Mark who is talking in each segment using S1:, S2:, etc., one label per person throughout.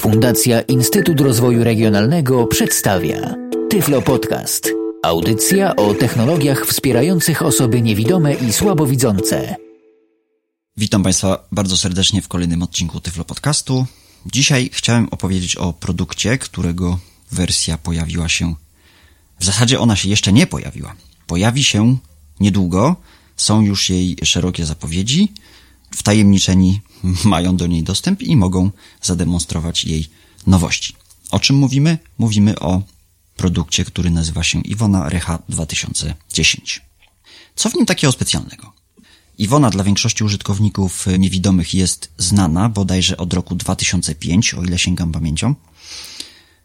S1: Fundacja Instytut Rozwoju Regionalnego przedstawia Tyflo Podcast. Audycja o technologiach wspierających osoby niewidome i słabowidzące.
S2: Witam Państwa bardzo serdecznie w kolejnym odcinku Tyflo Podcastu. Dzisiaj chciałem opowiedzieć o produkcie, którego wersja pojawiła się. W zasadzie ona się jeszcze nie pojawiła. Pojawi się niedługo. Są już jej szerokie zapowiedzi. Wtajemniczeni mają do niej dostęp i mogą zademonstrować jej nowości. O czym mówimy? Mówimy o produkcie, który nazywa się Iwona Recha 2010. Co w nim takiego specjalnego? Iwona dla większości użytkowników niewidomych jest znana bodajże od roku 2005, o ile sięgam pamięcią.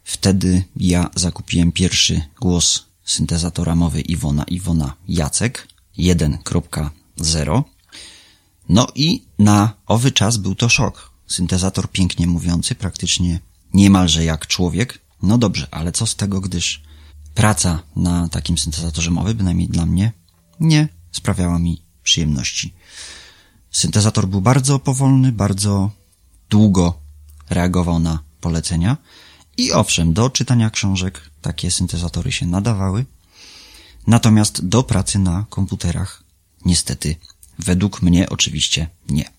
S2: Wtedy ja zakupiłem pierwszy głos syntezatora mowy Iwona Iwona Jacek 1.0 no i na owy czas był to szok. Syntezator pięknie mówiący, praktycznie niemalże jak człowiek. No dobrze, ale co z tego, gdyż praca na takim syntezatorze mowy, bynajmniej dla mnie, nie sprawiała mi przyjemności. Syntezator był bardzo powolny, bardzo długo reagował na polecenia i owszem, do czytania książek takie syntezatory się nadawały, natomiast do pracy na komputerach niestety Według mnie oczywiście nie.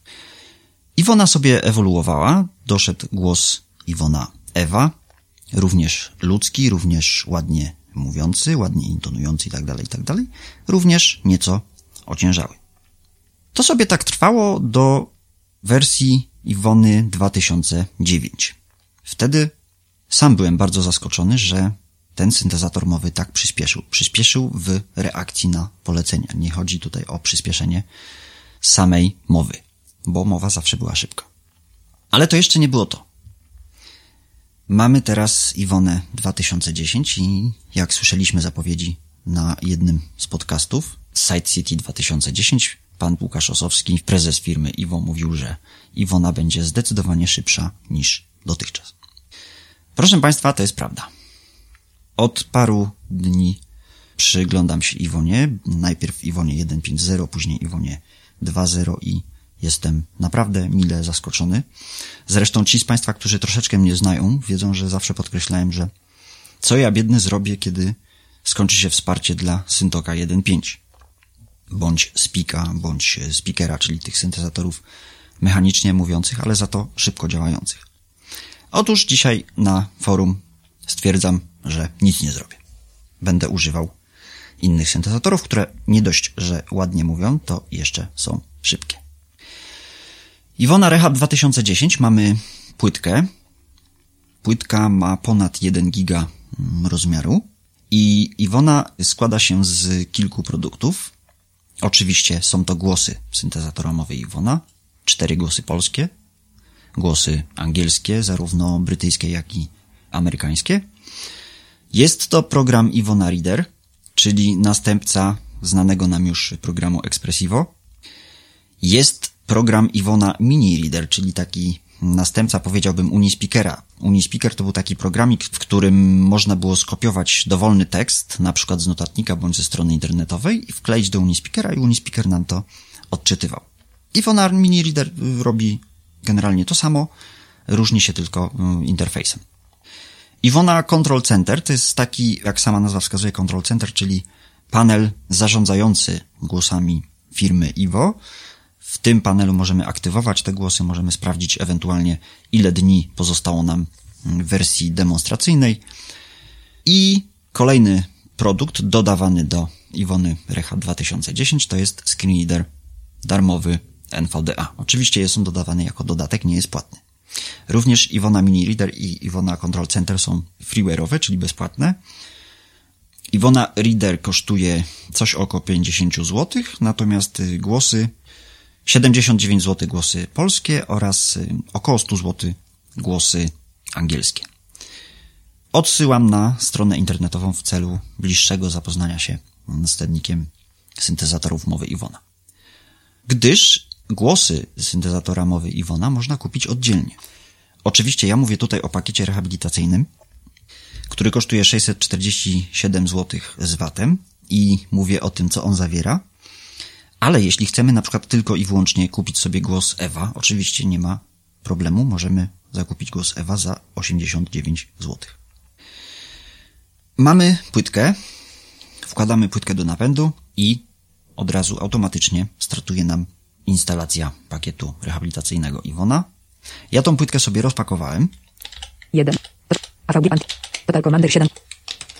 S2: Iwona sobie ewoluowała, doszedł głos Iwona Ewa, również ludzki, również ładnie mówiący, ładnie intonujący itd., tak itd., tak również nieco ociężały. To sobie tak trwało do wersji Iwony 2009. Wtedy sam byłem bardzo zaskoczony, że ten syntezator mowy tak przyspieszył. Przyspieszył w reakcji na polecenia. Nie chodzi tutaj o przyspieszenie samej mowy, bo mowa zawsze była szybka. Ale to jeszcze nie było to. Mamy teraz Iwonę 2010 i jak słyszeliśmy zapowiedzi na jednym z podcastów, Site City 2010, pan Łukasz Osowski, prezes firmy Iwo, mówił, że Iwona będzie zdecydowanie szybsza niż dotychczas. Proszę Państwa, to jest prawda. Od paru dni przyglądam się Iwonie. Najpierw Iwonie 1.5.0, później Iwonie 2.0 i jestem naprawdę mile zaskoczony. Zresztą ci z Państwa, którzy troszeczkę mnie znają, wiedzą, że zawsze podkreślałem, że co ja biedny zrobię, kiedy skończy się wsparcie dla Syntoka 1.5 bądź Spika, bądź Speakera, czyli tych syntezatorów mechanicznie mówiących, ale za to szybko działających. Otóż dzisiaj na forum stwierdzam, że nic nie zrobię. Będę używał innych syntezatorów, które nie dość, że ładnie mówią, to jeszcze są szybkie. Iwona Rehab 2010 mamy płytkę. Płytka ma ponad 1 giga mm, rozmiaru i Iwona składa się z kilku produktów. Oczywiście są to głosy syntezatora Iwona, cztery głosy polskie, głosy angielskie, zarówno brytyjskie, jak i amerykańskie. Jest to program Iwona Reader, czyli następca znanego nam już programu Expressivo. Jest program Iwona Mini Reader, czyli taki następca, powiedziałbym, Unispeakera. Unispeaker to był taki programik, w którym można było skopiować dowolny tekst, na przykład z notatnika bądź ze strony internetowej i wkleić do Unispeakera i Unispeaker nam to odczytywał. Iwona Mini Reader robi generalnie to samo, różni się tylko mm, interfejsem. Iwona Control Center to jest taki, jak sama nazwa wskazuje, Control Center, czyli panel zarządzający głosami firmy Iwo. W tym panelu możemy aktywować te głosy, możemy sprawdzić ewentualnie ile dni pozostało nam w wersji demonstracyjnej. I kolejny produkt dodawany do Iwony Recha 2010 to jest screenreader darmowy NVDA. Oczywiście jest on dodawany jako dodatek, nie jest płatny. Również Iwona Mini Reader i Iwona Control Center są freeware'owe, czyli bezpłatne. Iwona Reader kosztuje coś około 50 zł, natomiast y, głosy 79 zł głosy polskie oraz y, około 100 zł głosy angielskie. Odsyłam na stronę internetową w celu bliższego zapoznania się z sternikiem syntezatorów mowy Iwona. Gdyż Głosy syntezatora mowy Iwona można kupić oddzielnie. Oczywiście ja mówię tutaj o pakiecie rehabilitacyjnym, który kosztuje 647 zł z VAT-em i mówię o tym, co on zawiera. Ale jeśli chcemy na przykład tylko i wyłącznie kupić sobie głos Ewa, oczywiście nie ma problemu, możemy zakupić głos Ewa za 89 zł. Mamy płytkę, wkładamy płytkę do napędu i od razu automatycznie startuje nam instalacja pakietu rehabilitacyjnego Iwona. Ja tą płytkę sobie rozpakowałem
S3: 1. AVG. Total Commander 7.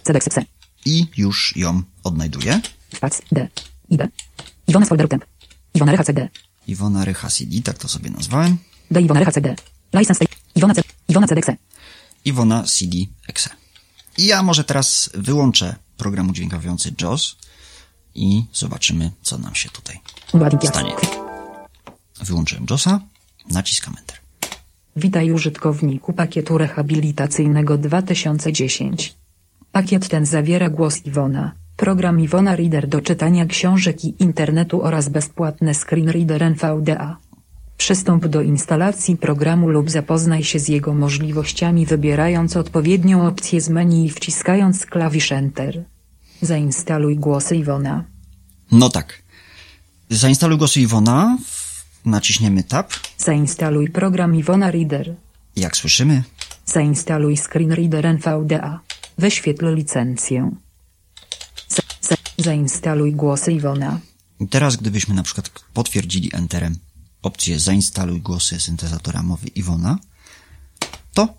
S3: CDXC.
S2: i już ją odnajduję.
S3: Fax D. ID. Iwona z folderu temp. Iwona Recha CD.
S2: Iwona Rycha CD, tak to sobie nazwałem.
S3: D. Iwona Recha CD. License. Iwona C. Iwona CDXC.
S2: Iwona CD Exe. I ja może teraz wyłączę program udźwiękawiający JAWS i zobaczymy, co nam się tutaj stanie. Wyłączyłem JAWSa, naciskam Enter.
S3: Witaj użytkowniku pakietu rehabilitacyjnego 2010. Pakiet ten zawiera głos Iwona, program Iwona Reader do czytania książek i internetu oraz bezpłatny screen reader NVDA. Przystąp do instalacji programu lub zapoznaj się z jego możliwościami wybierając odpowiednią opcję z menu i wciskając klawisz Enter. Zainstaluj głosy Iwona.
S2: No tak. Zainstaluj głosy Iwona, naciśniemy Tab.
S3: Zainstaluj program Iwona Reader.
S2: Jak słyszymy,
S3: Zainstaluj Screen Reader NVDA. Wyświetl licencję. Za, za, zainstaluj głosy Iwona.
S2: I teraz gdybyśmy na przykład potwierdzili Enterem opcję zainstaluj głosy syntezatora mowy Iwona, to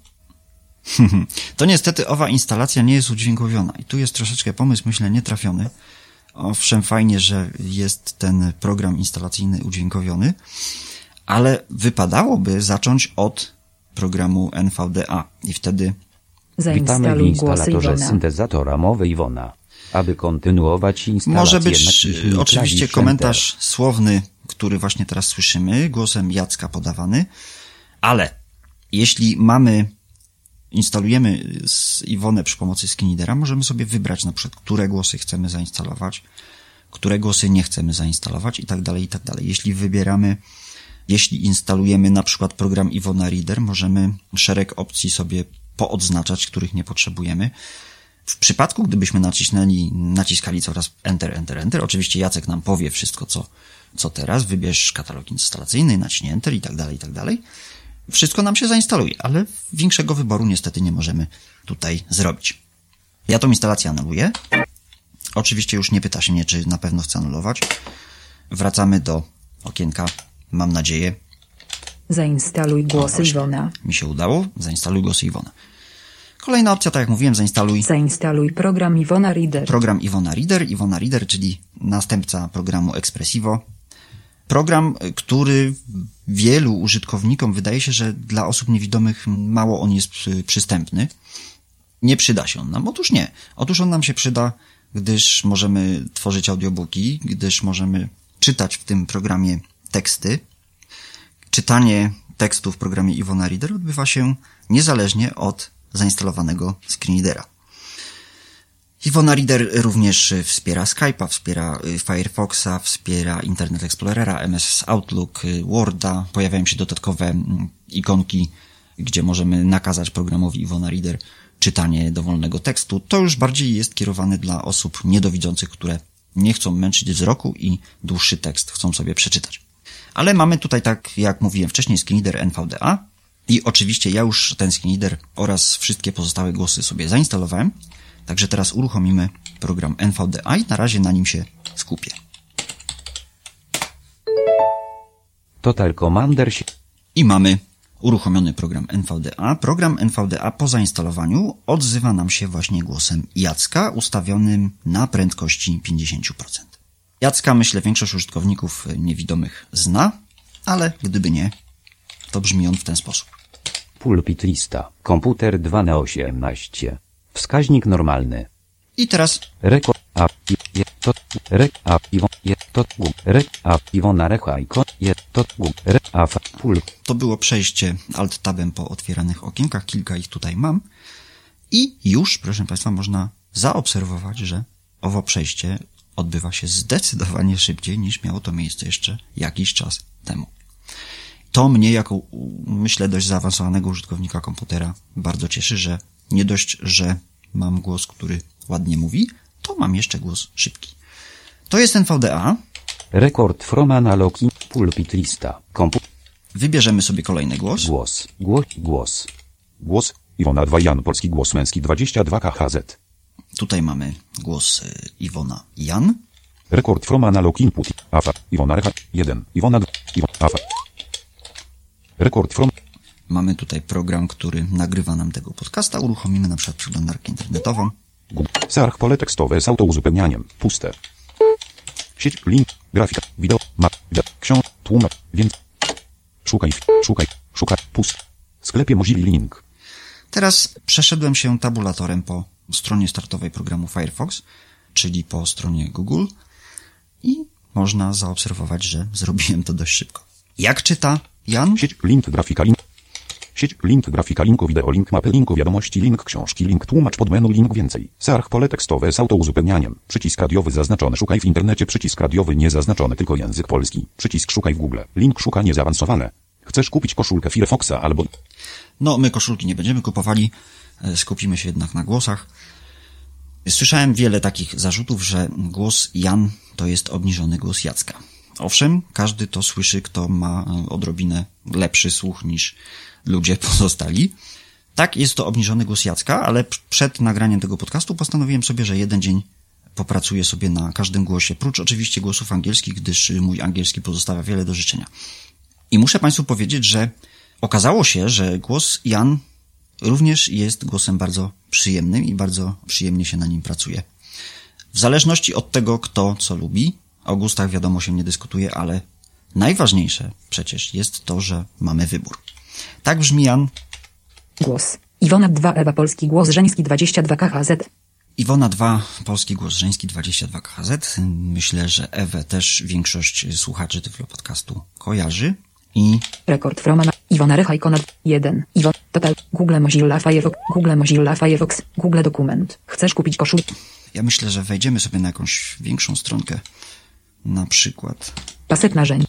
S2: to niestety owa instalacja nie jest udźwiękowiona. I tu jest troszeczkę pomysł, myślę, nietrafiony. Owszem, fajnie, że jest ten program instalacyjny udźwiękowiony, ale wypadałoby zacząć od programu NVDA i wtedy
S4: Witamy w instalatorze syntezatora mowy Iwona. Aby kontynuować instalację
S2: Może być e, oczywiście komentarz słowny, który właśnie teraz słyszymy, głosem Jacka podawany, ale jeśli mamy, instalujemy z Iwonę przy pomocy Skinidera, możemy sobie wybrać na przykład, które głosy chcemy zainstalować, które głosy nie chcemy zainstalować i tak dalej, i tak dalej. Jeśli wybieramy, jeśli instalujemy na przykład program Iwona Reader, możemy szereg opcji sobie poodznaczać, których nie potrzebujemy. W przypadku, gdybyśmy nacisnęli, naciskali coraz Enter, Enter, Enter, oczywiście Jacek nam powie wszystko, co, co teraz, wybierz katalog instalacyjny, naciśnij Enter i tak dalej, i tak dalej. Wszystko nam się zainstaluje, ale większego wyboru niestety nie możemy tutaj zrobić. Ja tą instalację anuluję. Oczywiście już nie pyta się mnie, czy na pewno chcę anulować. Wracamy do okienka, mam nadzieję,
S3: Zainstaluj głosy. Iwona.
S2: mi się udało. Zainstaluj głosy Iwona. Kolejna opcja, tak jak mówiłem, zainstaluj
S3: Zainstaluj program Iwona Reader.
S2: program Iwona Reader. Iwona Reader, czyli następca programu Expressivo. Program, który wielu użytkownikom wydaje się, że dla osób niewidomych mało on jest przy- przystępny. Nie przyda się on nam. Otóż nie. Otóż on nam się przyda, gdyż możemy tworzyć audiobooki, gdyż możemy czytać w tym programie teksty. Czytanie tekstu w programie Iwona Reader odbywa się niezależnie od zainstalowanego screenreadera. Iwona Reader również y, wspiera Skype'a, wspiera y, Firefoxa, wspiera Internet Explorera, MS Outlook, y, Worda. Pojawiają się dodatkowe mm, ikonki, gdzie możemy nakazać programowi Iwona Reader czytanie dowolnego tekstu. To już bardziej jest kierowane dla osób niedowidzących, które nie chcą męczyć wzroku i dłuższy tekst chcą sobie przeczytać. Ale mamy tutaj, tak jak mówiłem wcześniej, screenreader NVDA i oczywiście ja już ten screenreader oraz wszystkie pozostałe głosy sobie zainstalowałem. Także teraz uruchomimy program NVDA i na razie na nim się skupię.
S4: Total Commander
S2: I mamy uruchomiony program NVDA. Program NVDA po zainstalowaniu odzywa nam się właśnie głosem Jacka ustawionym na prędkości 50%. Jacka myślę większość użytkowników niewidomych zna, ale gdyby nie, to brzmi on w ten sposób.
S4: pulpit lista, komputer 2 na 18. Wskaźnik normalny.
S2: I teraz
S4: Reko a je to re a iwo je to gu re a iwona recha iko je to gu re a pul
S2: to było przejście alt-tabem po otwieranych okienkach, kilka ich tutaj mam. I już, proszę Państwa, można zaobserwować, że owo przejście odbywa się zdecydowanie szybciej niż miało to miejsce jeszcze jakiś czas temu. To mnie, jako myślę dość zaawansowanego użytkownika komputera, bardzo cieszy, że nie dość, że mam głos, który ładnie mówi, to mam jeszcze głos szybki. To jest NVDA.
S4: rekord from analog pulpit lista, kompu
S2: Wybierzemy sobie kolejny głos.
S4: Głos. Głos. Głos. Głos. Iwona 2 Jan Polski Głos Męski 22 KHZ.
S2: Tutaj mamy głos y, Iwona Jan.
S4: Rekord from analog input. AFA. Iwona Recha 1. Iwona 2. Iwona AFA. Rekord from
S2: Mamy tutaj program, który nagrywa nam tego podcasta. Uruchomimy na przykład przeglądarkę internetową.
S4: Search pole tekstowe z autouzupełnianiem. Puste. Sieć, link, grafika, wideo, map, książ, tłumacz, więc. Szukaj, szukaj, szukaj, pust. Sklepie Mozilla link.
S2: Teraz przeszedłem się tabulatorem po stronie startowej programu Firefox, czyli po stronie Google i można zaobserwować, że zrobiłem to dość szybko. Jak czyta Jan?
S4: Sieć, link, grafika, link. Sieć, link, grafika, linku, wideo, link, mapy, linku, wiadomości, link, książki, link, tłumacz pod menu, link, więcej. Search pole tekstowe z autouzupełnianiem. Przycisk radiowy zaznaczony, szukaj w internecie, przycisk radiowy niezaznaczony, tylko język polski. Przycisk szukaj w Google. Link, szukanie zaawansowane. Chcesz kupić koszulkę Firefoxa albo
S2: No, my koszulki nie będziemy kupowali, e, skupimy się jednak na głosach. Słyszałem wiele takich zarzutów, że głos Jan to jest obniżony głos Jacka. Owszem, każdy to słyszy, kto ma e, odrobinę lepszy słuch niż ludzie pozostali. Tak, jest to obniżony głos Jacka, ale przed nagraniem tego podcastu postanowiłem sobie, że jeden dzień popracuję sobie na każdym głosie, prócz oczywiście głosów angielskich, gdyż y, mój angielski pozostawia wiele do życzenia. I muszę Państwu powiedzieć, że okazało się, że głos Jan również jest głosem bardzo przyjemnym i bardzo przyjemnie się na nim pracuje. W zależności od tego, kto co lubi, o gustach wiadomo się nie dyskutuje, ale najważniejsze przecież jest to, że mamy wybór. Tak brzmi Jan.
S3: Głos. Iwona 2 Ewa Polski Głos Żeński 22 KHZ.
S2: Iwona 2, polski głos żeński 22 KHZ. Myślę, że Ewę też większość słuchaczy Tyflo Podcastu kojarzy. I
S3: Rekord Fromana. Iwona Recha Ikona 1. Iwon. Total. Google Mozilla Firefox. Google Mozilla Firefox. Google Dokument. Chcesz kupić koszulkę?
S2: ja myślę, że wejdziemy sobie na jakąś większą stronkę. Na przykład
S3: Pasek narzędzi.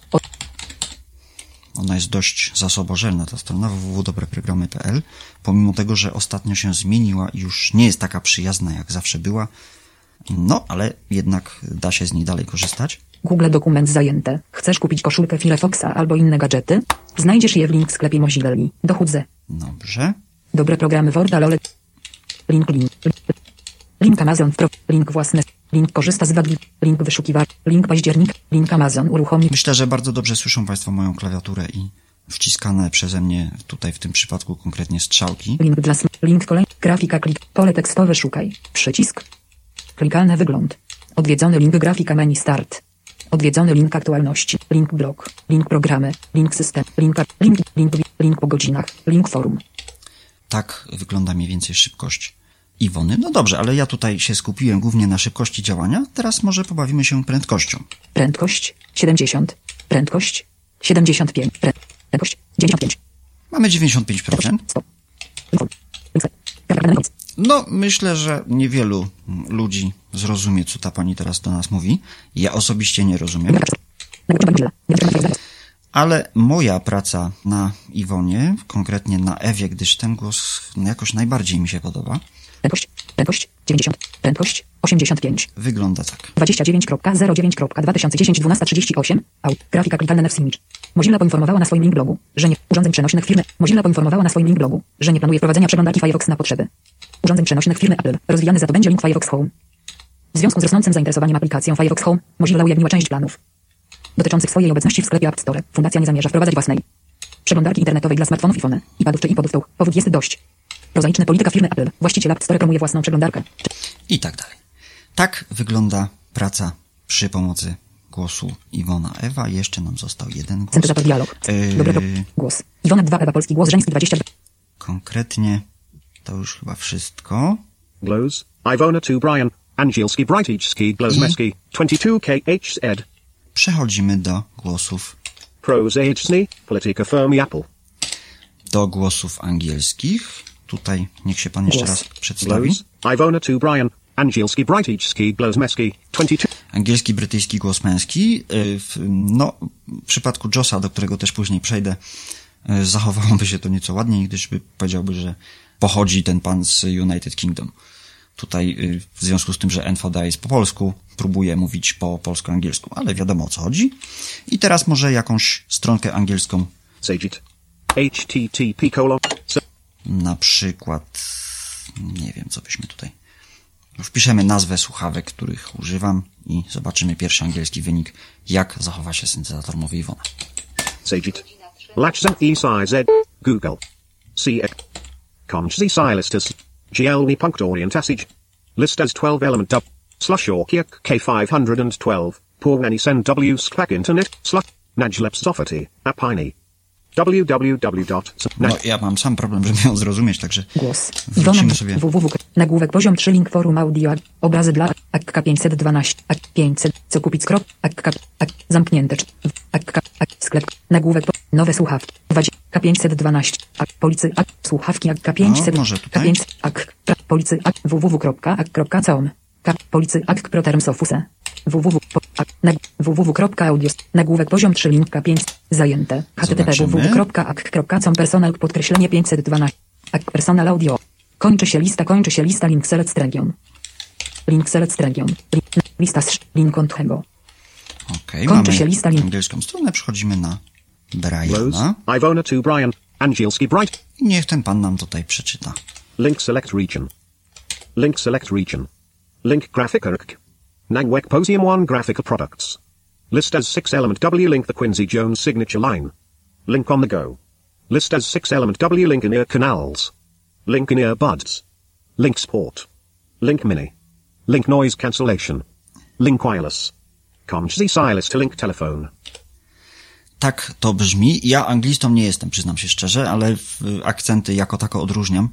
S2: Ona jest dość zasobożelna, ta strona www.dobreprogramy.pl, pomimo tego, że ostatnio się zmieniła i już nie jest taka przyjazna, jak zawsze była. No, ale jednak da się z niej dalej korzystać.
S3: Google Dokument zajęte. Chcesz kupić koszulkę Firefoxa albo inne gadżety? Znajdziesz je w link w sklepie Mozilla. Dochód ze.
S2: Dobrze.
S3: Dobre programy Worda. Link link. Link Amazon Pro. Link własny. Link korzysta z wagi. Link wyszukiwacz. Link październik. Link Amazon uruchomi.
S2: Myślę, że bardzo dobrze słyszą Państwo moją klawiaturę i wciskane przeze mnie tutaj w tym przypadku konkretnie strzałki.
S3: Link dla Link kolej. Grafika klik. Pole tekstowe szukaj. Przycisk. Klikalny wygląd. Odwiedzony link grafika menu start. Odwiedzony link aktualności. Link blog. Link programy. Link system. Link, link, link, link po godzinach. Link forum.
S2: Tak wygląda mniej więcej szybkość Iwony. No dobrze, ale ja tutaj się skupiłem głównie na szybkości działania. Teraz może pobawimy się prędkością.
S3: Prędkość 70. Prędkość 75. Prę- Prędkość 95.
S2: Mamy 95%.
S3: Stop. Link, link, link, link,
S2: No, myślę, że niewielu ludzi zrozumie, co ta pani teraz do nas mówi. Ja osobiście nie rozumiem. Ale moja praca na Iwonie, konkretnie na Ewie, gdyż ten głos jakoś najbardziej mi się podoba,
S3: Prędkość, prędkość 90, prędkość 85,
S2: wygląda tak.
S3: 29.09.2010 12.38, out, grafika klikalna Nefs Image. Mozilla poinformowała na swoim link blogu, że nie, urządzeń przenośnych firmy, Mozilla poinformowała na swoim link blogu, że nie planuje wprowadzenia przeglądarki Firefox na potrzeby urządzeń przenośnych firmy Apple. Rozwijany za to będzie link Firefox Home. W związku z rosnącym zainteresowaniem aplikacją Firefox Home, Mozilla ujawniła część planów dotyczących swojej obecności w sklepie App Store. Fundacja nie zamierza wprowadzać własnej przeglądarki internetowej dla smartfonów iPhone, iPadów czy iPodów. Powód jest dość. Prozaiczny polityka firmy Apple. Właściciel App Store promuje własną przeglądarkę.
S2: I tak dalej. Tak wygląda praca przy pomocy głosu Iwona Ewa. Jeszcze nam został jeden głos.
S3: Syntezator dialog.
S2: Yy,
S3: Dobra, to głos. Iwona 2, Ewa Polski, głos żeński 22.
S2: Konkretnie to już chyba wszystko.
S5: Glows, Ivona 2 Brian, Angielski Brightichski Glozmeski, 22KH Ed,
S2: Przechodzimy do głosów,
S5: Pros Agency, Politica Firmi Apple,
S2: do głosów angielskich. Tutaj niech się pan jeszcze
S3: Głos.
S2: raz przedstawi.
S5: Glows, Ivona 2 Brian, Angielski Brightichski Glozmeski, 22
S2: Angielski, brytyjski głos męski. No, w przypadku Josa, do którego też później przejdę, yy, zachowałoby się to nieco ładniej, gdyż by powiedziałby, że pochodzi ten pan z United Kingdom. Tutaj yy, w związku z tym, że NVDA jest po polsku, próbuję mówić po polsko-angielsku, ale wiadomo o co chodzi. I teraz może jakąś stronkę angielską
S5: Sageit. HTTP colon.
S2: Na przykład, nie wiem, co byśmy tutaj. Wpiszemy nazwę słuchawek, których używam i zobaczymy pierwszy angielski wynik, jak zachowa się syntezator mowy Iwona.
S5: Sageit. Latchzen E size Z. Google. CX. Conch silistus. GLNI punct orient passage. List as 12 element dub. Slush Orkiak K512. Pornani send W sklack internet. Slush. Najleps Soffety. Apini. Www.
S2: No, ja mam sam problem, żeby ją zrozumieć, także
S3: Głos. Iwona
S2: sobie.
S3: www. Nagłówek poziom 3 link forum audio. Obrazy dla akka 512. Ak 500. Co kupić skrop? Akka. Ak. Zamknięte. Akka. Ak. Sklep. Nagłówek. po- Nowe słuchawki. 20. K512. Ak. Policy. Ak. Słuchawki. Akka 500.
S2: No, może tutaj?
S3: K500. Ak. pra- Policy. Ak. www.ak.com. K. Policy. Ak. Www. ak- nag- www.audio. Nagłówek poziom 3 link K5. Zajęte. http
S2: Zobaczymy.
S3: www.ak.com personal podkreślenie 512. Ak personal audio. Kończy się lista, kończy się lista link select region. Link select region. Lista z link kontego.
S2: okej,
S3: Kończy
S2: mamy
S3: się lista link.
S2: angielską stronę, przechodzimy na
S5: Rose.
S2: Briana
S5: Ivona to Brian. Angielski Bright.
S2: i niech ten pan nam tutaj przeczyta.
S5: Link select region. Link select region. Link graphic erk. Nangwek Posium 1 graphical products. List as 6 element W link the Quincy Jones signature line. Link on the go. List as 6 element W link in ear canals. Link in ear buds. Link sport. Link mini. Link noise cancellation. Link wireless. Z Silas to link telephone.
S2: Tak to brzmi. Ja anglistą nie jestem, przyznam się szczerze, ale akcenty jako tako odróżniam.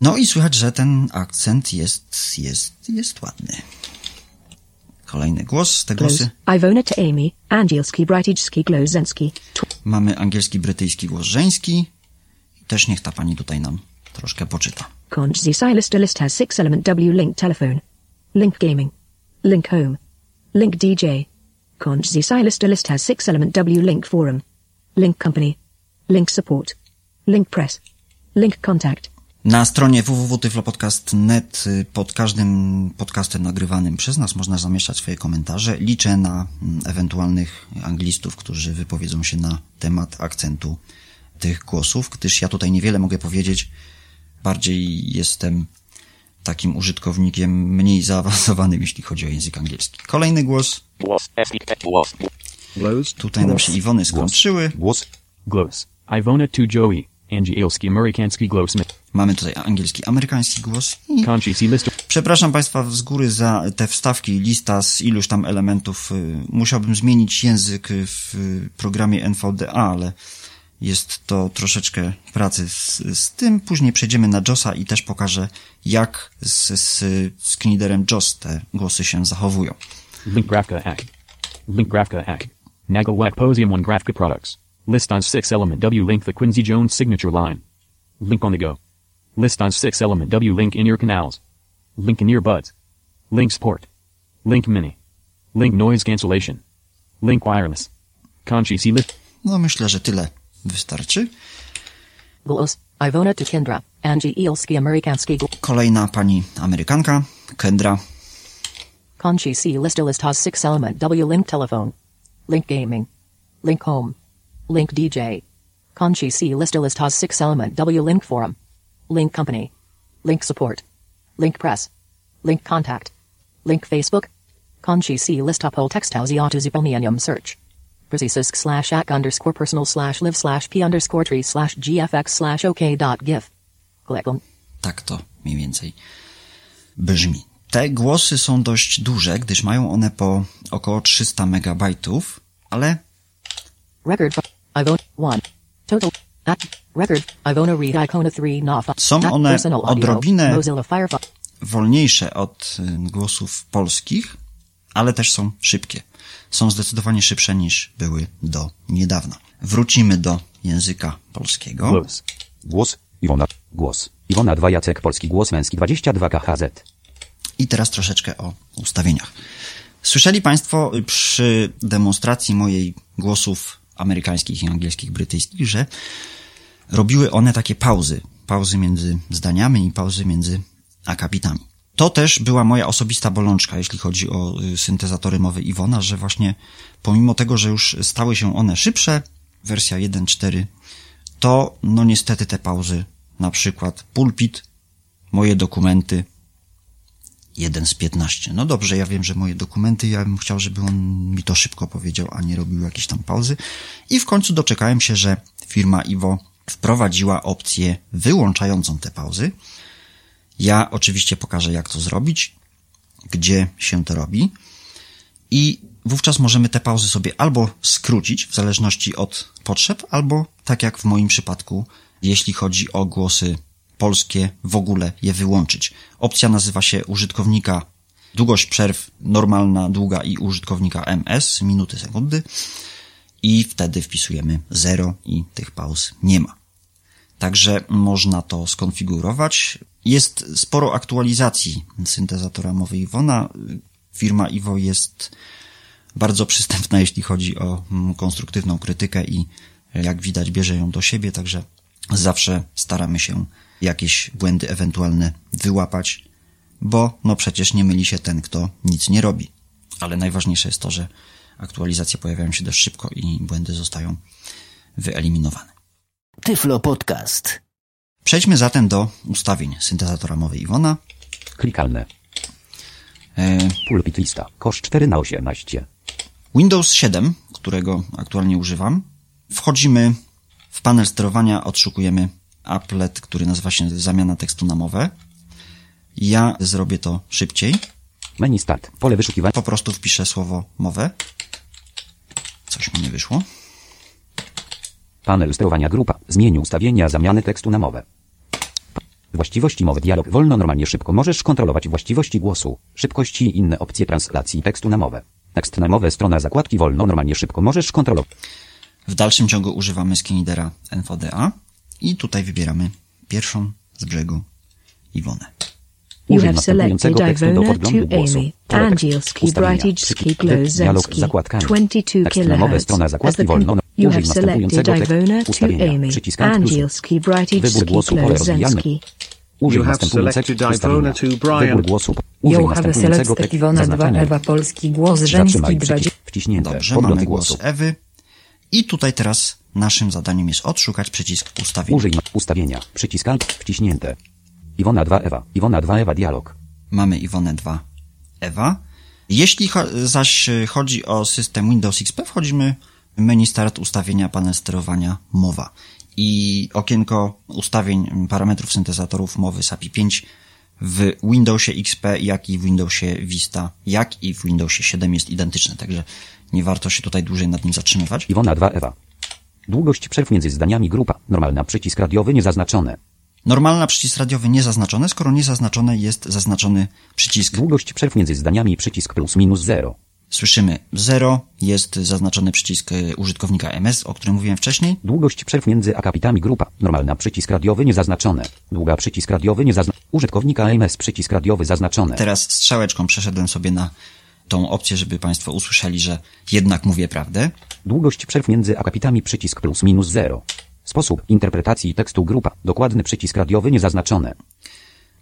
S2: No i słychać, że ten akcent jest, jest, jest ładny. Kolejny głos, te
S6: Glows.
S2: głosy.
S6: Ivona to Amy, Angielski, Brightijski, Glowzenski. Tw-
S2: Mamy angielski, brytyjski głos żeński. Też niech ta pani tutaj nam troszkę poczyta.
S6: Silas list has six element W link telephone. Link gaming. Link home. Link DJ. Z Silas list has six element W link forum. Link company. Link support. Link press. Link contact.
S2: Na stronie www.tyflopodcast.net y, pod każdym podcastem nagrywanym przez nas można zamieszczać swoje komentarze. Liczę na mm, ewentualnych anglistów, którzy wypowiedzą się na temat akcentu tych głosów, gdyż ja tutaj niewiele mogę powiedzieć. Bardziej jestem takim użytkownikiem mniej zaawansowanym, jeśli chodzi o język angielski. Kolejny głos.
S5: Blows.
S2: Tutaj nam się Iwony skończyły.
S4: Głos.
S7: Głos. Ivona to Joey. Angielski Amerykański Głos.
S2: Mamy tutaj angielski, amerykański głos i. Przepraszam Państwa z góry za te wstawki, lista z iluś tam elementów. Y, Musiałbym zmienić język w y, programie NVDA, ale jest to troszeczkę pracy z, z tym. Później przejdziemy na JOSa i też pokażę, jak z, z, z Kniderem JOS te głosy się zachowują.
S7: Link Graphica Hack. Link Graphica Hack. Nagelwack Posium 1 Graphica Products. List on 6 element W link the Quincy Jones signature line. Link on the go. List on 6 element W link in ear canals. Link in ear buds. Link sport. Link mini. Link noise cancellation. Link wireless. Conchi C list.
S2: No myślę, że tyle wystarczy.
S8: Głos. Ivona to Kendra. Angie Eelski Amerykański Gl-
S2: Kolejna pani Amerykanka, Kendra.
S8: Conchi C list list has six element W link telephone. Link gaming. Link home. Link DJ. Conchi C list list has six element W link forum. Link company. Link support. Link press. Link contact. Link Facebook. Conchi C list up whole text house autozupełnienium search. Precisus slash ac underscore personal slash live slash p underscore tree slash gfx slash ok dot gif. Click on.
S2: Tak to mniej więcej brzmi. Te głosy są dość duże, gdyż mają one po około 300 megabajtów, ale
S8: Record Ivona 1. Total. At record. Ivona read Icona 3 Nof.
S2: Są one odrobinę- wolniejsze od y, głosów polskich, ale też są szybkie. Są zdecydowanie szybsze niż były do niedawna. Wrócimy do języka polskiego.
S7: Głos.
S4: Głos. Iwona.
S9: Głos. Iwona 2 Jacek Polski Głos Męski 22 KHZ.
S2: I teraz troszeczkę o ustawieniach. Słyszeli Państwo przy demonstracji mojej głosów amerykańskich i angielskich, brytyjskich, że robiły one takie pauzy. Pauzy między zdaniami i pauzy między akapitami. To też była moja osobista bolączka, jeśli chodzi o y, syntezatory mowy Iwona, że właśnie pomimo tego, że już stały się one szybsze, wersja 1.4, to no niestety te pauzy, na przykład pulpit, moje dokumenty, 1 z 15. No dobrze, ja wiem, że moje dokumenty, ja bym chciał, żeby on mi to szybko powiedział, a nie robił jakieś tam pauzy. I w końcu doczekałem się, że firma Iwo wprowadziła opcję wyłączającą te pauzy. Ja oczywiście pokażę, jak to zrobić, gdzie się to robi. I wówczas możemy te pauzy sobie albo skrócić, w zależności od potrzeb, albo tak jak w moim przypadku, jeśli chodzi o głosy polskie, w ogóle je wyłączyć. Opcja nazywa się użytkownika długość przerw normalna, długa i użytkownika MS, minuty, sekundy. I wtedy wpisujemy 0 i tych pauz nie ma. Także można to skonfigurować. Jest sporo aktualizacji syntezatora mowy Iwona. Firma Iwo jest bardzo przystępna, jeśli chodzi o mm, konstruktywną krytykę i jak widać bierze ją do siebie, także zawsze staramy się jakieś błędy ewentualne wyłapać, bo no przecież nie myli się ten, kto nic nie robi. Ale najważniejsze jest to, że aktualizacje pojawiają się dość szybko i błędy zostają wyeliminowane.
S1: Tyflo Podcast.
S2: Przejdźmy zatem do ustawień syntezatora mowy Iwona.
S9: Klikalne.
S2: E,
S9: Pulpit lista. Kosz 4 na 18.
S2: Windows 7, którego aktualnie używam. Wchodzimy w panel sterowania, odszukujemy applet, który nazywa się zamiana tekstu na mowę. Ja zrobię to szybciej.
S9: Menu start. Pole wyszukiwania.
S2: Po prostu wpiszę słowo mowę. Coś mi nie wyszło.
S9: Panel sterowania grupa. Zmień ustawienia zamiany tekstu na mowę. Właściwości mowy dialog wolno normalnie szybko możesz kontrolować właściwości głosu, szybkości i inne opcje translacji tekstu na mowę. Tekst na mowę strona zakładki wolno normalnie szybko możesz kontrolować.
S2: W dalszym ciągu używamy skinidera NVDA i tutaj wybieramy pierwszą z brzegu Iwonę.
S6: You
S9: Użyj
S6: have selected
S9: następującego tekstu do
S6: Ivona to
S9: podglądu głosu.
S6: Angielski, Glozensky,
S9: zakładkami.
S6: 22
S9: Tekst na mowę
S6: kHz.
S9: strona zakładki
S6: the
S9: wolno. Użyj
S6: have selected
S9: następującego tekstu.
S6: Ivona to
S9: Ustawienia.
S6: Amy,
S9: Przycisk.
S6: Angielski,
S9: rozwijane.
S6: Glozensky.
S9: Użyj
S5: You have
S9: następującego
S5: selected
S9: ustawienia.
S5: Ivona to Brian.
S9: Wybór głosu. Użyj
S3: You have
S9: następującego
S3: selected
S9: tekstu.
S3: Iwona 2
S9: Zaznaczenie.
S3: Ewa Polski głos żeński
S9: Zatrzymaj
S3: 20.
S9: przycisk. Wciśnięte.
S2: Dobrze, mamy głos
S9: głosu.
S2: Ewy. I tutaj teraz naszym zadaniem jest odszukać przycisk ustawień.
S9: Użyj ustawienia. Przycisk Alt. Wciśnięte. Iwona 2 Ewa. Iwona 2 Ewa dialog.
S2: Mamy Iwonę 2 Ewa. Jeśli cho- zaś chodzi o system Windows XP, wchodzimy w menu Start ustawienia panel sterowania mowa. I okienko ustawień parametrów syntezatorów mowy SAPI 5 w Windowsie XP, jak i w Windowsie Vista, jak i w Windowsie 7 jest identyczne, także nie warto się tutaj dłużej nad nim zatrzymywać.
S9: Iwona 2 Ewa. Długość przerw między zdaniami grupa. Normalna przycisk radiowy niezaznaczone.
S2: Normalna przycisk radiowy niezaznaczony, skoro niezaznaczone jest zaznaczony przycisk
S9: Długość przerw między zdaniami przycisk plus minus 0.
S2: Słyszymy 0, jest zaznaczony przycisk y, użytkownika MS, o którym mówiłem wcześniej.
S9: Długość przerw między akapitami grupa. Normalna przycisk radiowy niezaznaczone. Długa przycisk radiowy niezaznaczone. Użytkownika MS przycisk radiowy zaznaczone.
S2: Teraz strzałeczką przeszedłem sobie na tą opcję, żeby Państwo usłyszeli, że jednak mówię prawdę.
S9: Długość przerw między akapitami przycisk plus minus 0. Sposób interpretacji tekstu grupa. Dokładny przycisk radiowy niezaznaczone.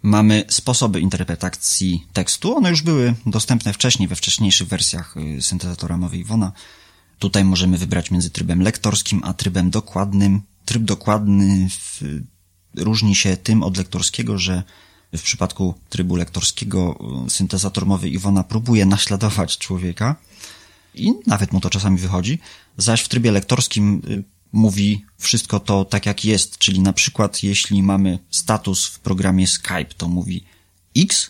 S2: Mamy sposoby interpretacji tekstu. One już były dostępne wcześniej, we wcześniejszych wersjach y, syntezatora mowy Iwona. Tutaj możemy wybrać między trybem lektorskim a trybem dokładnym. Tryb dokładny w, różni się tym od lektorskiego, że w przypadku trybu lektorskiego y, syntezator mowy Iwona próbuje naśladować człowieka i nawet mu to czasami wychodzi, zaś w trybie lektorskim y, mówi wszystko to tak jak jest, czyli na przykład jeśli mamy status w programie Skype, to mówi X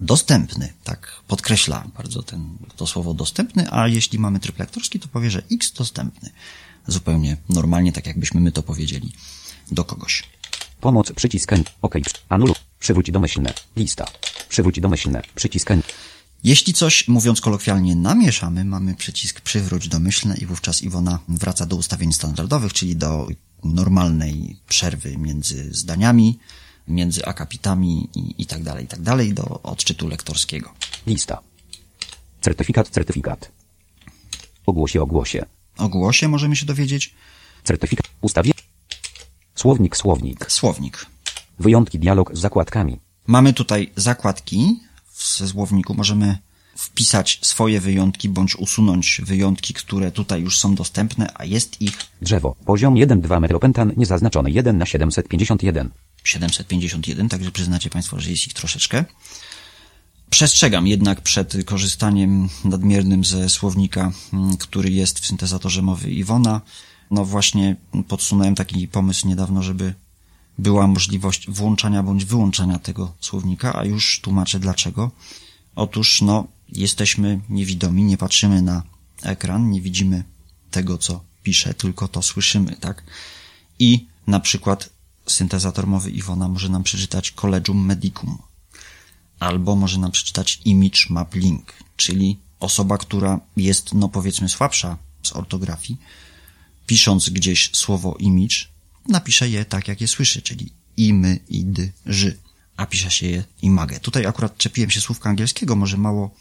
S2: dostępny, tak podkreśla bardzo ten, to słowo dostępny, a jeśli mamy tryb lektorski, to powie, że X dostępny. Zupełnie normalnie, tak jakbyśmy my to powiedzieli do kogoś.
S9: Pomoc przycisk. OK. Anuluj. Przywróć domyślne. Lista. Przywróć domyślne. Przycisk N.
S2: Jeśli coś, mówiąc kolokwialnie, namieszamy, mamy przycisk przywróć domyślne i wówczas Iwona wraca do ustawień standardowych, czyli do normalnej przerwy między zdaniami, między akapitami i, i tak dalej, i tak dalej, do odczytu lektorskiego.
S9: Lista. Certyfikat, certyfikat. Ogłosie, ogłosie.
S2: O głosie możemy się dowiedzieć.
S9: Certyfikat. Ustawie. Słownik, słownik.
S2: Słownik.
S9: Wyjątki, dialog z zakładkami.
S2: Mamy tutaj zakładki w słowniku, możemy wpisać swoje wyjątki bądź usunąć wyjątki, które tutaj już są dostępne, a jest ich
S9: Drzewo. Poziom 1,2 metropentan niezaznaczony 1 na 751.
S2: 751, także przyznacie Państwo, że jest ich troszeczkę. Przestrzegam jednak przed korzystaniem nadmiernym ze słownika, mm, który jest w syntezatorze mowy Iwona. No właśnie podsunąłem taki pomysł niedawno, żeby była możliwość włączania bądź wyłączania tego słownika, a już tłumaczę dlaczego. Otóż, no, jesteśmy niewidomi, nie patrzymy na ekran, nie widzimy tego, co pisze, tylko to słyszymy, tak? I na przykład syntezator mowy Iwona może nam przeczytać Collegium Medicum, albo może nam przeczytać Image Map Link, czyli osoba, która jest, no powiedzmy, słabsza z ortografii, pisząc gdzieś słowo image, napisze je tak, jak je słyszy, czyli imy, idy, ży, a pisze się je image. Tutaj akurat czepiłem się słówka angielskiego, może mało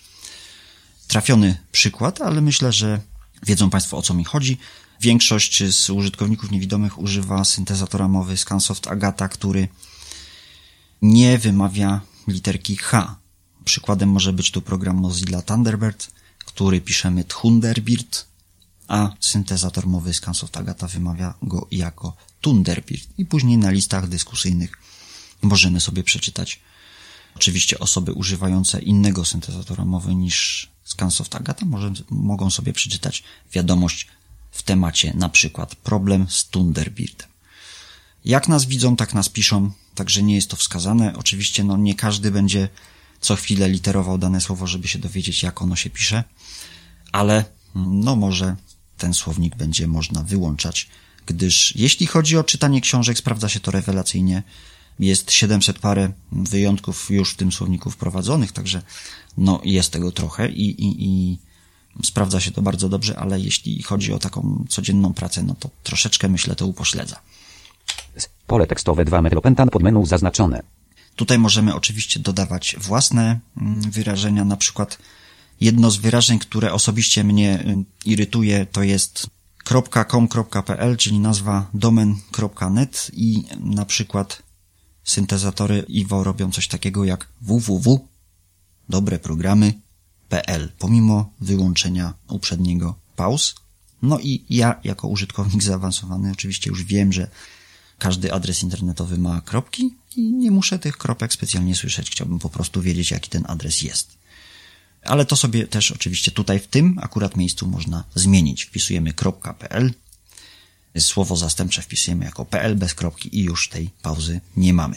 S2: trafiony przykład, ale myślę, że wiedzą Państwo o co mi chodzi. Większość z użytkowników niewidomych używa syntezatora mowy Scansoft Agata, który nie wymawia literki H. Przykładem może być tu program Mozilla Thunderbird, który piszemy Thunderbird, a syntezator mowy Scansoft Agata wymawia go jako Thunderbird. I później na listach dyskusyjnych możemy sobie przeczytać oczywiście osoby używające innego syntezatora mowy niż Scansoft Agata może, mogą sobie przeczytać wiadomość w temacie na przykład problem z Thunderbirdem. Jak nas widzą, tak nas piszą, także nie jest to wskazane. Oczywiście no, nie każdy będzie co chwilę literował dane słowo, żeby się dowiedzieć, jak ono się pisze, ale no może ten słownik będzie można wyłączać, gdyż jeśli chodzi o czytanie książek, sprawdza się to rewelacyjnie. Jest 700 parę wyjątków już w tym słowniku wprowadzonych, także no jest tego trochę i, i, i sprawdza się to bardzo dobrze, ale jeśli chodzi o taką codzienną pracę, no to troszeczkę myślę to upośledza.
S9: Pole tekstowe 2 metropentan pod menu zaznaczone.
S2: Tutaj możemy oczywiście dodawać własne mm, wyrażenia, na przykład jedno z wyrażeń, które osobiście mnie y, irytuje, to jest .com.pl, czyli nazwa domen.net i na przykład syntezatory Iwo robią coś takiego jak www, dobre programy, pl, pomimo wyłączenia uprzedniego pauz. No i ja, jako użytkownik zaawansowany, oczywiście już wiem, że każdy adres internetowy ma kropki i nie muszę tych kropek specjalnie słyszeć. Chciałbym po prostu wiedzieć, jaki ten adres jest. Ale to sobie też oczywiście tutaj w tym akurat miejscu można zmienić. Wpisujemy .pl, słowo zastępcze wpisujemy jako pl bez kropki i już tej pauzy nie mamy.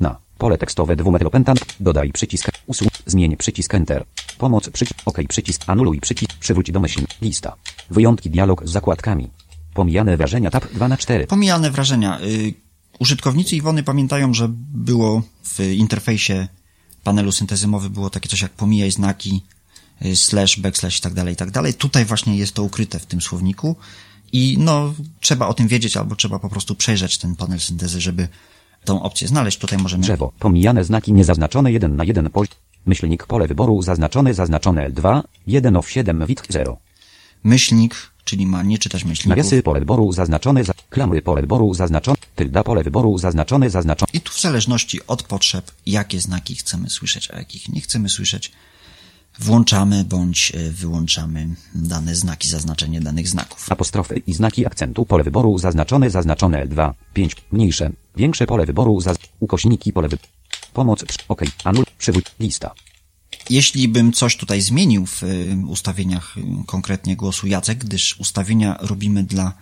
S9: Na pole tekstowe 2 metropentan dodaj przycisk usług, zmień przycisk Enter. Pomoc przycisk OK przycisk anuluj przycisk przywróć do myśl lista. Wyjątki dialog z zakładkami. Pomijane wrażenia tab 2 na 4.
S2: Pomijane wrażenia. Y, użytkownicy Iwony pamiętają, że było w interfejsie panelu syntezy mowy było takie coś jak pomijaj znaki, y, slash, backslash i tak dalej, i tak dalej. Tutaj właśnie jest to ukryte w tym słowniku i no, trzeba o tym wiedzieć albo trzeba po prostu przejrzeć ten panel syntezy, żeby tą opcję znaleźć. Tutaj możemy...
S9: Drzewo. Pomijane znaki niezaznaczone 1 na 1 poziom. Myślnik pole wyboru zaznaczone zaznaczone L2 1 of 7 wit 0.
S2: Myślnik, czyli ma nie czytać myślników.
S9: Nawiasy pole wyboru zaznaczone za klamy pole wyboru zaznaczone tylda pole wyboru zaznaczone zaznaczone.
S2: I tu w zależności od potrzeb, jakie znaki chcemy słyszeć, a jakich nie chcemy słyszeć, włączamy bądź e, wyłączamy dane znaki, zaznaczenie danych znaków.
S9: Apostrofy i znaki akcentu pole wyboru zaznaczone zaznaczone L2 5 mniejsze większe pole wyboru za ukośniki pole wyboru. Pomoc OK anul przywód lista.
S2: Jeśli bym coś tutaj zmienił w y, ustawieniach y, konkretnie głosu Jacek, gdyż ustawienia robimy dla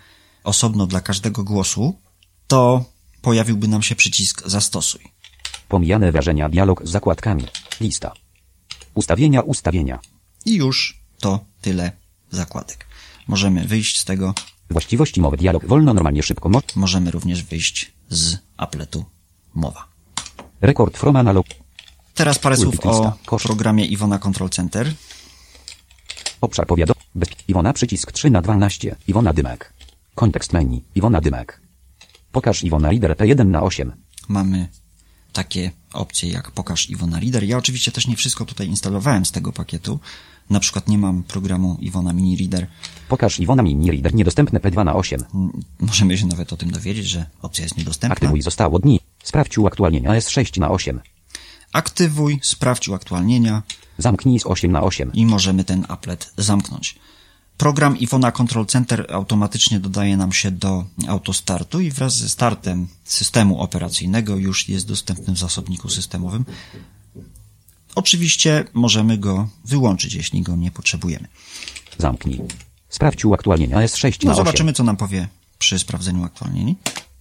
S2: osobno dla każdego głosu, to pojawiłby nam się przycisk zastosuj.
S9: Pomijane wrażenia dialog z zakładkami. Lista. Ustawienia ustawienia.
S2: I już to tyle zakładek. Możemy wyjść z tego.
S9: Właściwości mowy dialog wolno normalnie szybko mo
S2: Możemy również wyjść z apletu mowa.
S9: Rekord from analog.
S2: Teraz parę słów
S9: Pulpit
S2: o
S9: lista. Kosz.
S2: programie Iwona Control Center.
S9: Obszar powiadom. Bez Iwona przycisk 3 na 12. Iwona Dymek. Kontekst menu. Iwona Dymek. Pokaż Iwona Reader T1 na 8.
S2: Mamy takie opcje jak pokaż Iwona Reader. Ja oczywiście też nie wszystko tutaj instalowałem z tego pakietu. Na przykład nie mam programu Iwona Mini Reader.
S9: Pokaż Iwona Mini Reader niedostępne P2 na 8.
S2: M- Możemy się nawet o tym dowiedzieć, że opcja jest niedostępna.
S9: Aktywuj zostało dni. Sprawdź uaktualnienia S6 na 8.
S2: Aktywuj, sprawdź uaktualnienia.
S9: Zamknij z 8 na 8.
S2: i możemy ten applet zamknąć. Program Iwona Control Center automatycznie dodaje nam się do autostartu i wraz ze startem systemu operacyjnego już jest dostępny w zasobniku systemowym. Oczywiście możemy go wyłączyć, jeśli go nie potrzebujemy.
S9: Zamknij. Sprawdź uaktualnienia S6
S2: No
S9: na 8.
S2: zobaczymy, co nam powie przy sprawdzeniu aktualnieni.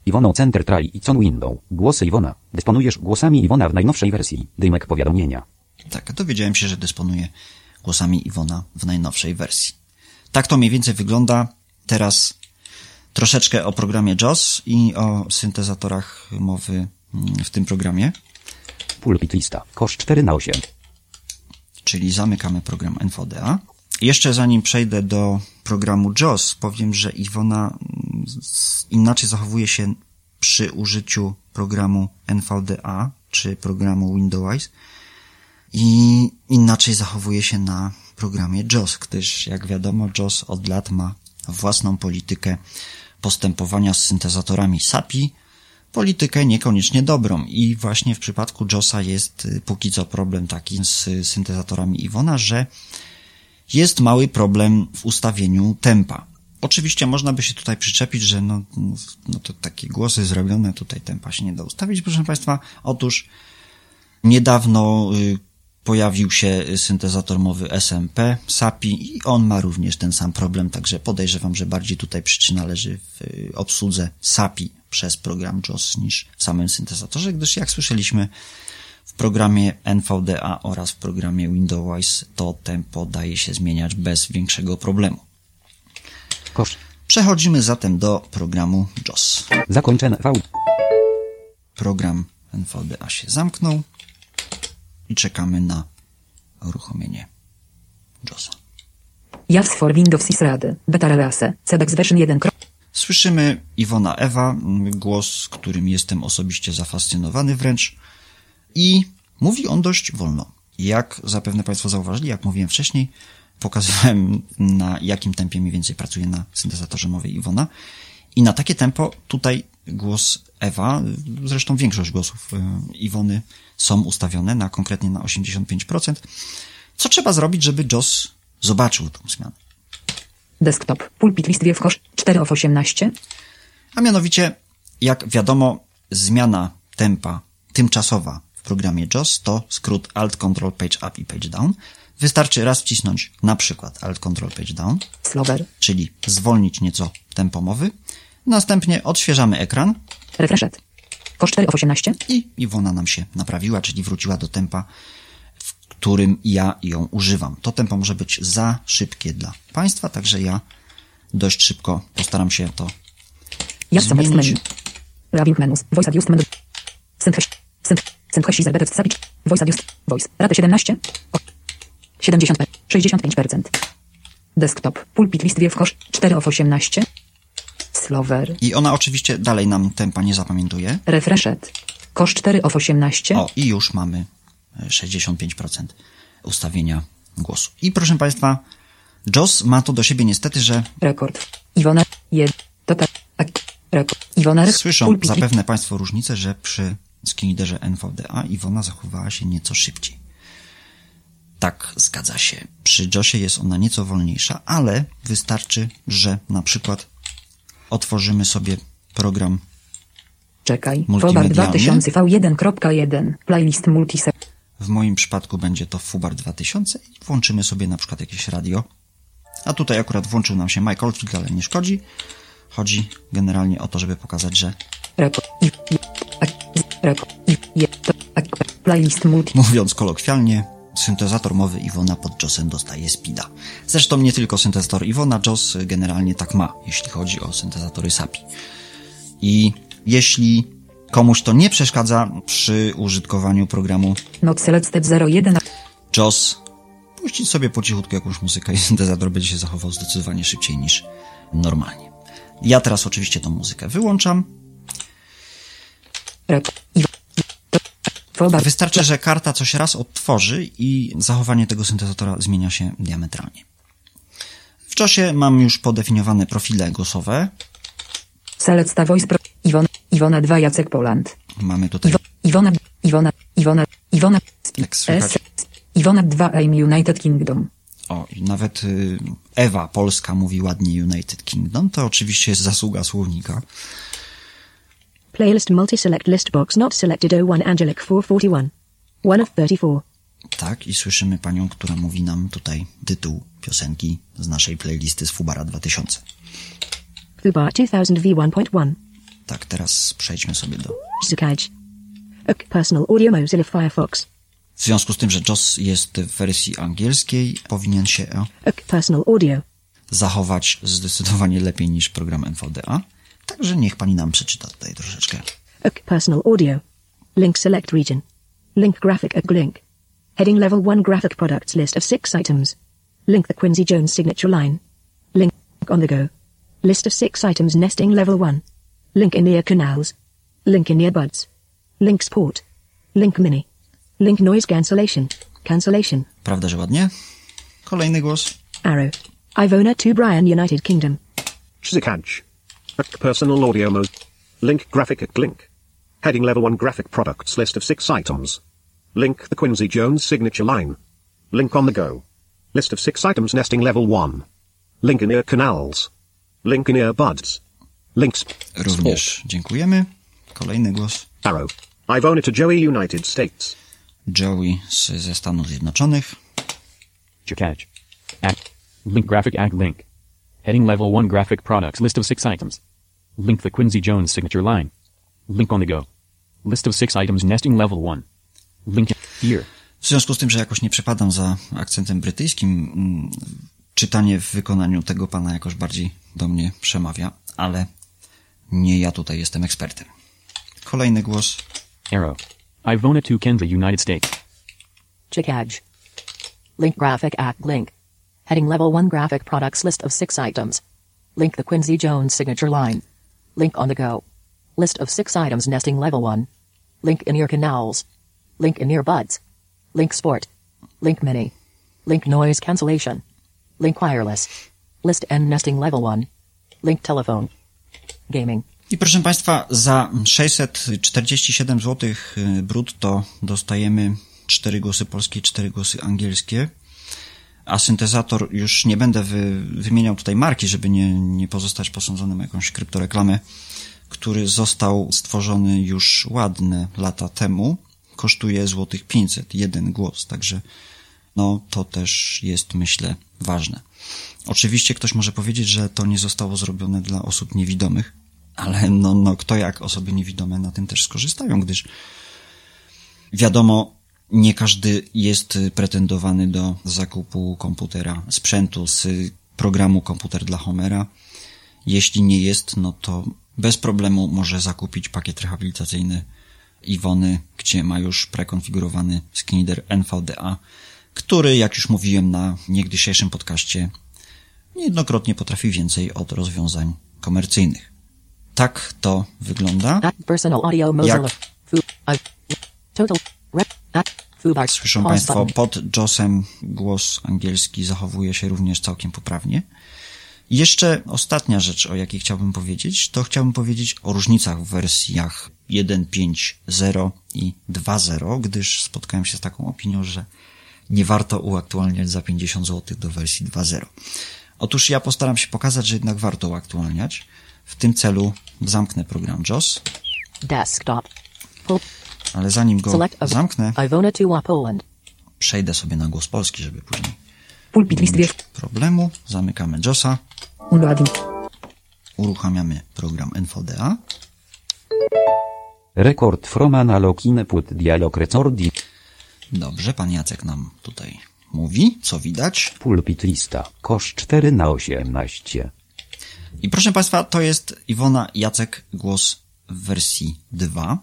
S9: Iwono Center Trali i Con Window. Głosy Iwona. Dysponujesz głosami Iwona w najnowszej wersji. Dymek powiadomienia.
S2: Tak, dowiedziałem się, że dysponuje głosami Iwona w najnowszej wersji. Tak to mniej więcej wygląda. Teraz troszeczkę o programie JOS i o syntezatorach mowy mm, w tym programie.
S9: Pulpit lista. Kosz 4 na 8.
S2: czyli zamykamy program NVDA. Jeszcze zanim przejdę do programu JOS, powiem, że Iwona mm, inaczej zachowuje się przy użyciu programu NVDA czy programu Windows i inaczej zachowuje się na programie JOS, gdyż jak wiadomo JOS od lat ma własną politykę postępowania z syntezatorami SAPI, politykę niekoniecznie dobrą i właśnie w przypadku JOSa jest y, póki co problem taki z syntezatorami Iwona, że jest mały problem w ustawieniu tempa. Oczywiście można by się tutaj przyczepić, że no, no to takie głosy zrobione, tutaj tempa się nie da ustawić, proszę Państwa. Otóż niedawno y, pojawił się syntezator mowy SMP, SAPI i on ma również ten sam problem, także podejrzewam, że bardziej tutaj przyczyna leży w y, obsłudze SAPI przez program JOS niż w samym syntezatorze, gdyż jak słyszeliśmy w programie NVDA oraz w programie Windows to tempo daje się zmieniać bez większego problemu.
S9: Kosz.
S2: Przechodzimy zatem do programu JOS.
S9: Zakończone V.
S2: Program NVDA się zamknął i czekamy na uruchomienie JOSa.
S3: JAWS for Windows is Rady. Beta Release. CEDEX version 1.
S2: Słyszymy Iwona Ewa, głos, którym jestem osobiście zafascynowany wręcz i mówi on dość wolno. Jak zapewne Państwo zauważyli, jak mówiłem wcześniej, pokazywałem na jakim tempie mniej więcej pracuje na syntezatorze mowy Iwona i na takie tempo tutaj głos Ewa, zresztą większość głosów e, Iwony są ustawione na konkretnie na 85%. Co trzeba zrobić, żeby JOS zobaczył tą zmianę?
S3: Desktop. Pulpit list wiew kosz 4 of 18.
S2: A mianowicie, jak wiadomo, zmiana tempa tymczasowa w programie JOS to skrót Alt Control Page Up i Page Down. Wystarczy raz wcisnąć na przykład Alt Control Page Down,
S3: Slower.
S2: czyli zwolnić nieco tempo mowy. Następnie odświeżamy ekran
S3: Refreshed. Kosz 4 of 18.
S2: i Iwona nam się naprawiła, czyli wróciła do tempa, w którym ja ją używam. To tempo może być za szybkie dla Państwa, także ja dość szybko postaram się to
S3: Text menu.
S2: zmienić.
S3: Raving menus. Voice adjust menu. Syntheś. Synth. Synthesis embedded sapicz. Voice adjust. Voice. Rata 17. O. 70. 65%. Desktop. Pulpit list wiew kosz 4 of 18.
S2: I ona oczywiście dalej nam tempa nie zapamiętuje.
S3: Refreshed. Kosz 4 of 18.
S2: O, i już mamy e, 65% ustawienia głosu. I proszę Państwa, JOS ma to do siebie niestety, że
S3: Rekord. Iwona. Jed. To tak. ak- Rekord. Iwona.
S2: słyszą
S3: Pulpit
S2: zapewne Państwo różnicę, że przy skinliderze NVDA Iwona zachowała się nieco szybciej. Tak, zgadza się. Przy JOSie jest ona nieco wolniejsza, ale wystarczy, że na przykład otworzymy sobie program
S3: Czekaj. Fobar 2000 V1.1. Playlist multise.
S2: W moim przypadku będzie to Fubar 2000 i włączymy sobie na przykład jakieś radio. A tutaj akurat włączył nam się Mike Oldfield, ale nie szkodzi. Chodzi generalnie o to, żeby pokazać, że mówiąc kolokwialnie, syntezator mowy Iwona pod JOSem dostaje speeda. Zresztą nie tylko syntezator Iwona, JOS generalnie tak ma, jeśli chodzi o syntezatory SAPI. I jeśli komuś to nie przeszkadza przy użytkowaniu programu
S3: Not selected 01.
S2: JOS, puścić sobie po cichutku jakąś muzykę i syntezator będzie się zachował zdecydowanie szybciej niż normalnie. Ja teraz oczywiście tą muzykę wyłączam.
S3: Rekord. I. i to. Fobar.
S2: Wystarczy, że karta coś raz odtworzy i zachowanie tego syntezatora zmienia się diametralnie. W JOSie mam już podefiniowane profile głosowe.
S3: Select voice pro. Iwona. Iwona 2 Jacek Poland.
S2: Mamy tutaj,
S3: Iwo, Iwona. Iwona. Iwona. Iwona.
S2: słychać,
S3: Iwona 2 Aim United Kingdom.
S2: O, i nawet y, Ewa Polska mówi ładnie United Kingdom. To oczywiście jest zasługa słownika.
S6: Playlist multi-select list box not selected 01 Angelic 441. 1 of 34.
S2: Tak, i słyszymy panią, która mówi nam tutaj tytuł piosenki z naszej playlisty z Fubara 2000.
S6: Fubar 2000 V1.1.
S2: Tak, teraz przejdźmy sobie do...
S6: Personal audio Mozilla Firefox.
S2: W związku z tym, że JOS jest w wersji angielskiej, powinien się e,
S6: personal audio.
S2: zachować zdecydowanie lepiej niż program NVDA. Także niech pani nam przeczyta tutaj troszeczkę.
S6: Ok personal audio. Link select region. Link graphic at link. Heading level 1 graphic products list of 6 items. Link the Quincy Jones signature line. Link on the go. List of 6 items nesting level 1. Link in ear canals. Link in earbuds. Link sport. Link mini. Link noise cancellation. Cancellation.
S2: Prawda, że ładnie? Kolejny głos.
S6: Arrow. Ivona to Brian United Kingdom.
S5: Zikaj. Ok personal audio mode. Link graphic at link. Heading level 1 graphic products list of 6 items. Link the Quincy Jones signature line. Link on the go. List of 6 items nesting level 1. Link in ear canals. Link in ear buds. Links.
S2: Również dziękujemy. Kolejny głos.
S5: Arrow. Ivona to Joey United States.
S2: Joey z, ze Stanów Zjednoczonych.
S7: Chicage. Act. Link graphic act link. Heading level 1 graphic products list of 6 items. Link the Quincy Jones signature line. Link on the go. List of 6 items nesting level 1. Link here.
S2: W związku z tym, że jakoś nie przepadam za akcentem brytyjskim, mm, czytanie w wykonaniu tego pana jakoś bardziej do mnie przemawia, ale nie ja tutaj jestem ekspertem. Kolejny głos.
S7: Arrow. Ivona 2 Kendra United States.
S8: Chicaj. Link graphic act link. Heading level 1 graphic products list of 6 items. Link the Quincy Jones signature line. Link on the go. List of 6 items nesting level 1. Link in ear canals. Link in earbuds. Link sport. Link mini. Link noise cancellation. Link wireless. List N nesting level 1. Link telephone. Gaming.
S2: I proszę Państwa, za 647 zł brutto dostajemy 4 głosy polskie, 4 głosy angielskie. A syntezator, już nie będę wy, wymieniał tutaj marki, żeby nie, nie pozostać posądzonym jakąś kryptoreklamę, który został stworzony już ładne lata temu. Kosztuje złotych 500, jeden głos, także no to też jest, myślę, ważne. Oczywiście ktoś może powiedzieć, że to nie zostało zrobione dla osób niewidomych, ale no, no kto jak osoby niewidome na tym też skorzystają, gdyż wiadomo, nie każdy jest pretendowany do zakupu komputera, sprzętu z programu komputer dla Homera. Jeśli nie jest, no to bez problemu może zakupić pakiet rehabilitacyjny Iwony, gdzie ma już prekonfigurowany sknider NVDA, który, jak już mówiłem na niegdysiejszym podcaście, niejednokrotnie potrafi więcej od rozwiązań komercyjnych. Tak to wygląda.
S8: Mozilla.
S2: Jak słyszą
S8: Pause
S2: Państwo, pod JOSem głos angielski zachowuje się również całkiem poprawnie. I Jeszcze ostatnia rzecz, o jakiej chciałbym powiedzieć, to chciałbym powiedzieć o różnicach w wersjach 1.5.0 i 2.0, gdyż spotkałem się z taką opinią, że nie warto uaktualniać za 50 zł do wersji 2.0. Otóż ja postaram się pokazać, że jednak warto uaktualniać. W tym celu zamknę program JOS,
S8: Desktop.
S2: Ale zanim go zamknę,
S8: Ivona 2 Poland.
S2: przejdę sobie na głos polski, żeby później
S3: Pulpit list
S2: nie mieć
S3: wiesz.
S2: problemu. Zamykamy JOSa, uruchamiamy program NVDA.
S9: Rekord from analog input dialog recording.
S2: Dobrze, pan Jacek nam tutaj mówi, co widać.
S9: Pulpit lista. Kosz 4 na 18.
S2: I proszę Państwa, to jest Iwona Jacek, głos w wersji 2.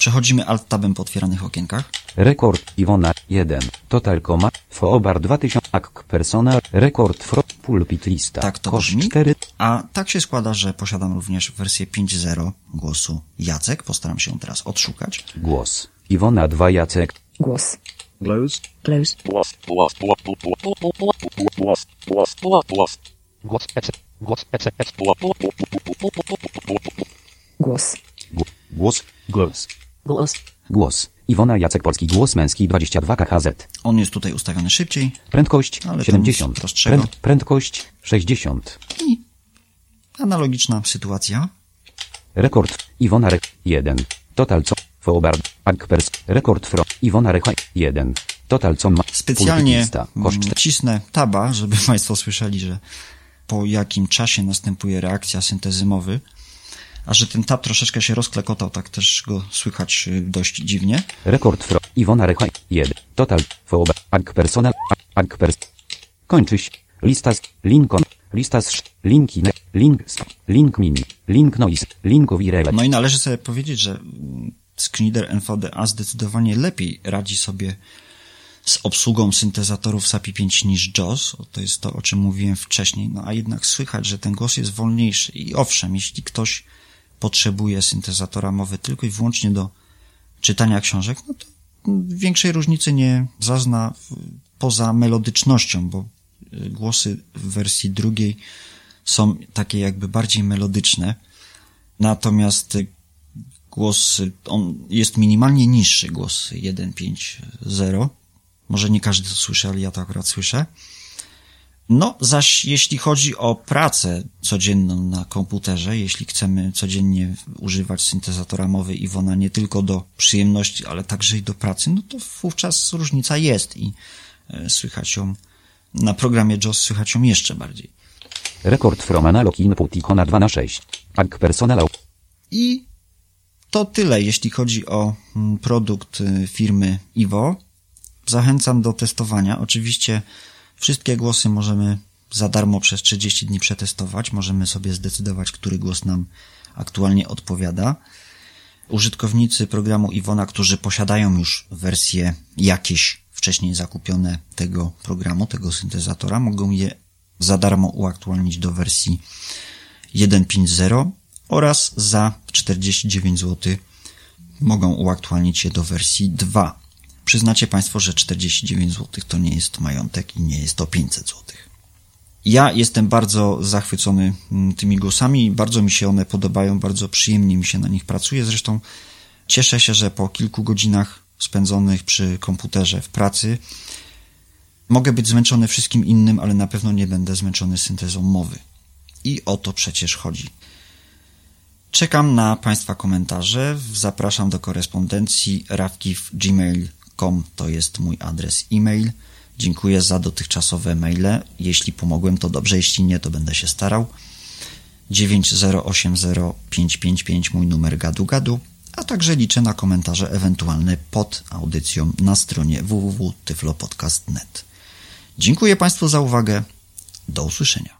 S2: Przechodzimy alt-tabem po otwieranych okienkach.
S9: Rekord Iwona 1. Total koma. Foobar 2000. Ak persona. Rekord fro. Pulpit lista.
S2: Tak to brzmi.
S9: 4.
S2: A tak się składa, że posiadam również wersję 5.0 głosu Jacek. Postaram się ją teraz odszukać.
S9: Głos. Iwona 2 Jacek.
S3: Głos.
S5: Glows.
S6: Close.
S3: Głos.
S4: Głos.
S7: Glows.
S8: Glows.
S9: Głos. Iwona Jacek Polski głos męski 22 KHZ.
S2: On jest tutaj ustawiony szybciej.
S9: Prędkość
S2: Ale to
S9: 70.
S2: nic prostszego.
S9: Pręd, prędkość 60.
S2: I analogiczna sytuacja.
S9: Rekord Iwona Rek 1. Total co Foobard Agpers Rekord Fro Iwona Rek 1. Total co ma
S2: Specjalnie.
S9: Koszt
S2: mm, cisnę taba, żeby Państwo słyszeli, że po jakim czasie następuje reakcja syntezy mowy. A że ten tab troszeczkę się rozklekotał, tak też go słychać y, dość dziwnie.
S9: Rekord Fro Iwona Rek 1. Total Foobard Agpersonal Agpers Kończy się. Lista z Lincoln Lista z linki link z link mini link noise linków i rele
S2: No i należy sobie powiedzieć, że mm, Screenreader NVDA zdecydowanie lepiej radzi sobie z obsługą syntezatorów SAPI 5 niż. O, To jest to, o czym mówiłem wcześniej. No a jednak słychać, że ten głos jest wolniejszy. I owszem, jeśli ktoś potrzebuje syntezatora mowy tylko i wyłącznie do czytania książek, no to większej różnicy nie zazna poza melodycznością, bo y, głosy w wersji drugiej są takie jakby bardziej melodyczne. Natomiast y, głos, y, on jest minimalnie niższy, głos 1.5.0. Może nie każdy to słyszy, ale ja to akurat słyszę. No, zaś jeśli chodzi o pracę codzienną na komputerze, jeśli chcemy codziennie używać syntezatora mowy Iwona nie tylko do przyjemności, ale także i do pracy, no to wówczas różnica jest i e, słychać ją na programie JAWS słychać ją jeszcze bardziej.
S9: Rekord from analog input ikona 2 na 6 Agpersonal
S2: I to tyle, jeśli chodzi o mm, produkt y, firmy Iwo. Zachęcam do testowania. Oczywiście wszystkie głosy możemy za darmo przez 30 dni przetestować. Możemy sobie zdecydować, który głos nam aktualnie odpowiada. Użytkownicy programu Iwona, którzy posiadają już wersje jakieś wcześniej zakupione tego programu, tego syntezatora, mogą je za darmo uaktualnić do wersji 1.5.0 oraz za 49 zł mogą uaktualnić je do wersji 2. Przyznacie Państwo, że 49 zł to nie jest majątek i nie jest to 500 zł. Ja jestem bardzo zachwycony mm, tymi głosami bardzo mi się one podobają, bardzo przyjemnie mi się na nich pracuje. Zresztą cieszę się, że po kilku godzinach spędzonych przy komputerze w pracy mogę być zmęczony wszystkim innym, ale na pewno nie będę zmęczony syntezą mowy. I o to przecież chodzi. Czekam na Państwa komentarze. Zapraszam do korespondencji to jest mój adres e-mail. Dziękuję za dotychczasowe maile. Jeśli pomogłem, to dobrze, jeśli nie, to będę się starał. 9080555 mój numer gadu gadu, a także liczę na komentarze ewentualne pod audycją na stronie www.tyflopodcast.net. Dziękuję Państwu za uwagę. Do usłyszenia.